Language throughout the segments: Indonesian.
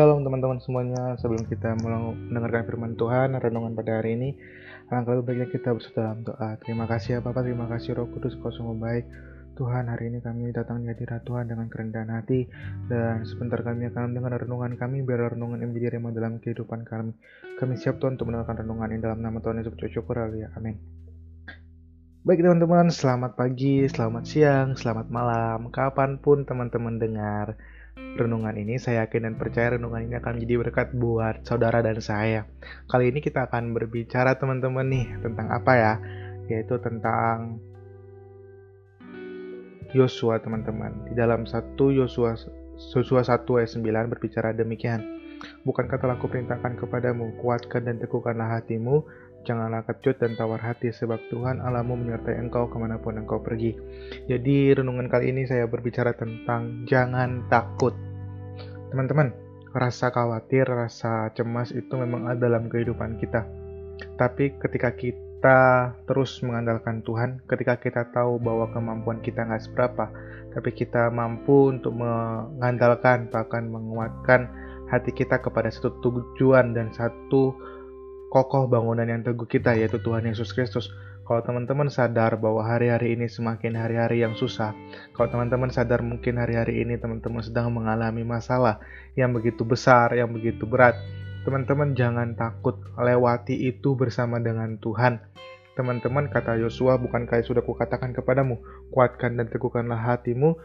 Shalom teman-teman semuanya. Sebelum kita mulai mendengarkan firman Tuhan, renungan pada hari ini, alangkah lebih baiknya kita bersatu dalam doa. Terima kasih ya Bapak, terima kasih Roh Kudus, kau sungguh baik. Tuhan, hari ini kami datang di hadirat Tuhan dengan kerendahan hati dan sebentar kami akan mendengar renungan kami biar renungan yang menjadi remah dalam kehidupan kami. Kami siap Tuhan untuk mendengarkan renungan ini dalam nama Tuhan Yesus syukur ya. Amin. Baik teman-teman, selamat pagi, selamat siang, selamat malam, kapan pun teman-teman dengar renungan ini, saya yakin dan percaya renungan ini akan menjadi berkat buat saudara dan saya. Kali ini kita akan berbicara teman-teman nih tentang apa ya? Yaitu tentang Yosua teman-teman. Di dalam satu Yosua Yosua 1 ayat 9 berbicara demikian. Bukan kata aku perintahkan kepadamu, kuatkan dan teguhkanlah hatimu, Janganlah kecut dan tawar hati sebab Tuhan Allahmu menyertai engkau ke mana pun engkau pergi. Jadi renungan kali ini saya berbicara tentang jangan takut. Teman-teman, rasa khawatir, rasa cemas itu memang ada dalam kehidupan kita. Tapi ketika kita terus mengandalkan Tuhan, ketika kita tahu bahwa kemampuan kita nggak seberapa, tapi kita mampu untuk mengandalkan bahkan menguatkan hati kita kepada satu tujuan dan satu kokoh bangunan yang teguh kita yaitu Tuhan Yesus Kristus. Kalau teman-teman sadar bahwa hari-hari ini semakin hari-hari yang susah, kalau teman-teman sadar mungkin hari-hari ini teman-teman sedang mengalami masalah yang begitu besar, yang begitu berat, teman-teman jangan takut lewati itu bersama dengan Tuhan. Teman-teman kata Yosua bukan kayak sudah kukatakan kepadamu, kuatkan dan teguhkanlah hatimu,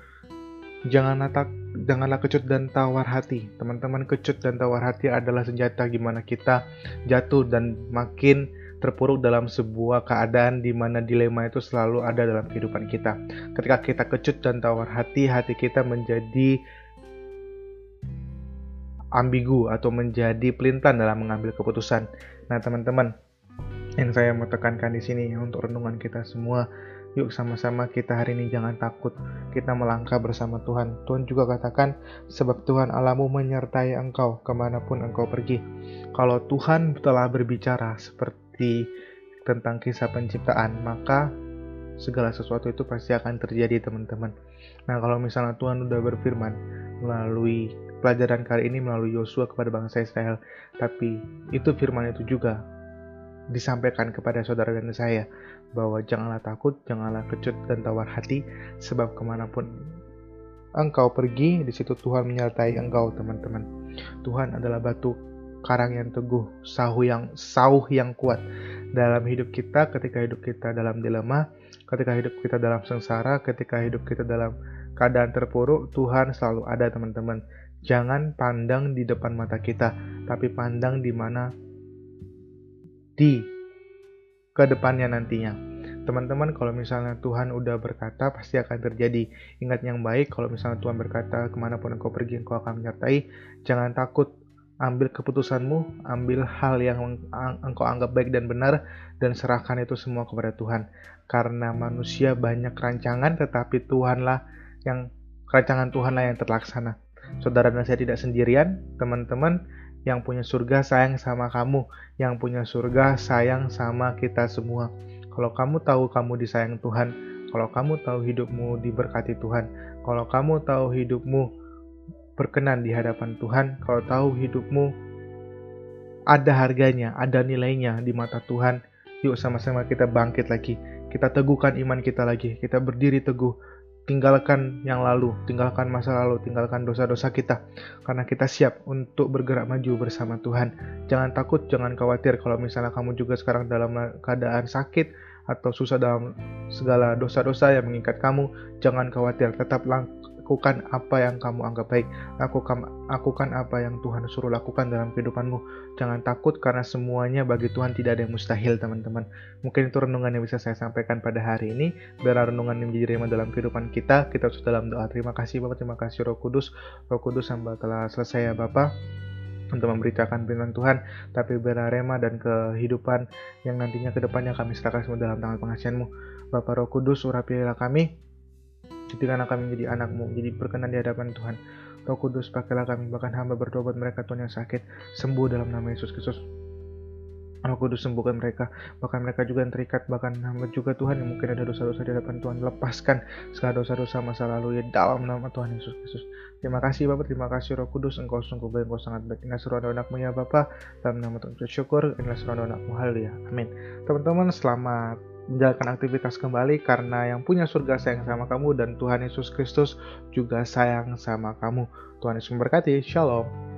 janganlah tak janganlah kecut dan tawar hati. Teman-teman, kecut dan tawar hati adalah senjata gimana kita jatuh dan makin terpuruk dalam sebuah keadaan di mana dilema itu selalu ada dalam kehidupan kita. Ketika kita kecut dan tawar hati, hati kita menjadi ambigu atau menjadi pelintan dalam mengambil keputusan. Nah, teman-teman, yang saya mau tekankan di sini untuk renungan kita semua Yuk sama-sama kita hari ini jangan takut. Kita melangkah bersama Tuhan. Tuhan juga katakan, sebab Tuhan Allahmu menyertai engkau ke mana pun engkau pergi. Kalau Tuhan telah berbicara seperti tentang kisah penciptaan, maka segala sesuatu itu pasti akan terjadi teman-teman. Nah kalau misalnya Tuhan sudah berfirman melalui pelajaran kali ini melalui Yosua kepada bangsa Israel, tapi itu firman itu juga disampaikan kepada saudara dan saya bahwa janganlah takut, janganlah kecut dan tawar hati, sebab ke mana pun engkau pergi, di situ Tuhan menyertai engkau, teman-teman. Tuhan adalah batu karang yang teguh, sauh yang sauh yang kuat dalam hidup kita, ketika hidup kita dalam dilema, ketika hidup kita dalam sengsara, ketika hidup kita dalam keadaan terpuruk, Tuhan selalu ada, teman-teman. Jangan pandang di depan mata kita, tapi pandang di mana di ke depannya nantinya. Teman-teman, kalau misalnya Tuhan udah berkata, pasti akan terjadi. Ingat yang baik, kalau misalnya Tuhan berkata, ke mana pun engkau pergi, engkau akan menyertai. Jangan takut, ambil keputusanmu, ambil hal yang engkau anggap baik dan benar, dan serahkan itu semua kepada Tuhan. Karena manusia banyak rancangan, tetapi Tuhanlah yang rancangan Tuhanlah yang terlaksana. Saudara dan saya tidak sendirian, teman-teman yang punya surga sayang sama kamu, yang punya surga sayang sama kita semua. Kalau kamu tahu kamu disayang Tuhan, kalau kamu tahu hidupmu diberkati Tuhan, kalau kamu tahu hidupmu berkenan di hadapan Tuhan, kalau tahu hidupmu ada harganya, ada nilainya di mata Tuhan, yuk sama-sama kita bangkit lagi. Kita teguhkan iman kita lagi, kita berdiri teguh, tinggalkan yang lalu, tinggalkan masa lalu, tinggalkan dosa-dosa kita, karena kita siap untuk bergerak maju bersama Tuhan. Jangan takut, jangan khawatir kalau misalnya kamu juga sekarang dalam keadaan sakit atau susah dalam segala dosa-dosa yang mengikat kamu, jangan khawatir, tetap lakukan apa yang kamu anggap baik. Lakukan, lakukan apa yang Tuhan suruh lakukan dalam kehidupanmu. Jangan takut karena semuanya bagi Tuhan tidak ada yang mustahil, teman-teman. Mungkin itu renungan yang bisa saya sampaikan pada hari ini. Biar renungan yang menjadi remah dalam kehidupan kita. Kita sudah dalam doa. Terima kasih Bapak, terima kasih Roh Kudus. Roh Kudus hamba telah selesai ya Bapak untuk memberitakan firman Tuhan, tapi berarema dan kehidupan yang nantinya ke depannya kami serahkan semua dalam tangan pengasihanmu. Bapak Roh Kudus, urapilah kami, Jadikanlah kami menjadi anakmu, jadi berkenan di hadapan Tuhan. Roh Kudus, pakailah kami, bahkan hamba bertobat mereka Tuhan yang sakit, sembuh dalam nama Yesus Kristus. Roh Kudus sembuhkan mereka, bahkan mereka juga yang terikat, bahkan hamba juga Tuhan yang mungkin ada dosa-dosa di hadapan Tuhan, lepaskan segala dosa-dosa masa lalu ya dalam nama Tuhan Yesus Kristus. Terima kasih Bapak, terima kasih Roh Kudus, Engkau sungguh baik, Engkau sangat baik. Inilah suruh anakmu ya Bapak, dalam nama Tuhan bersyukur, inilah suruh anakmu haleluya. Amin. Teman-teman, selamat menjalankan aktivitas kembali karena yang punya surga sayang sama kamu dan Tuhan Yesus Kristus juga sayang sama kamu. Tuhan Yesus memberkati. Shalom.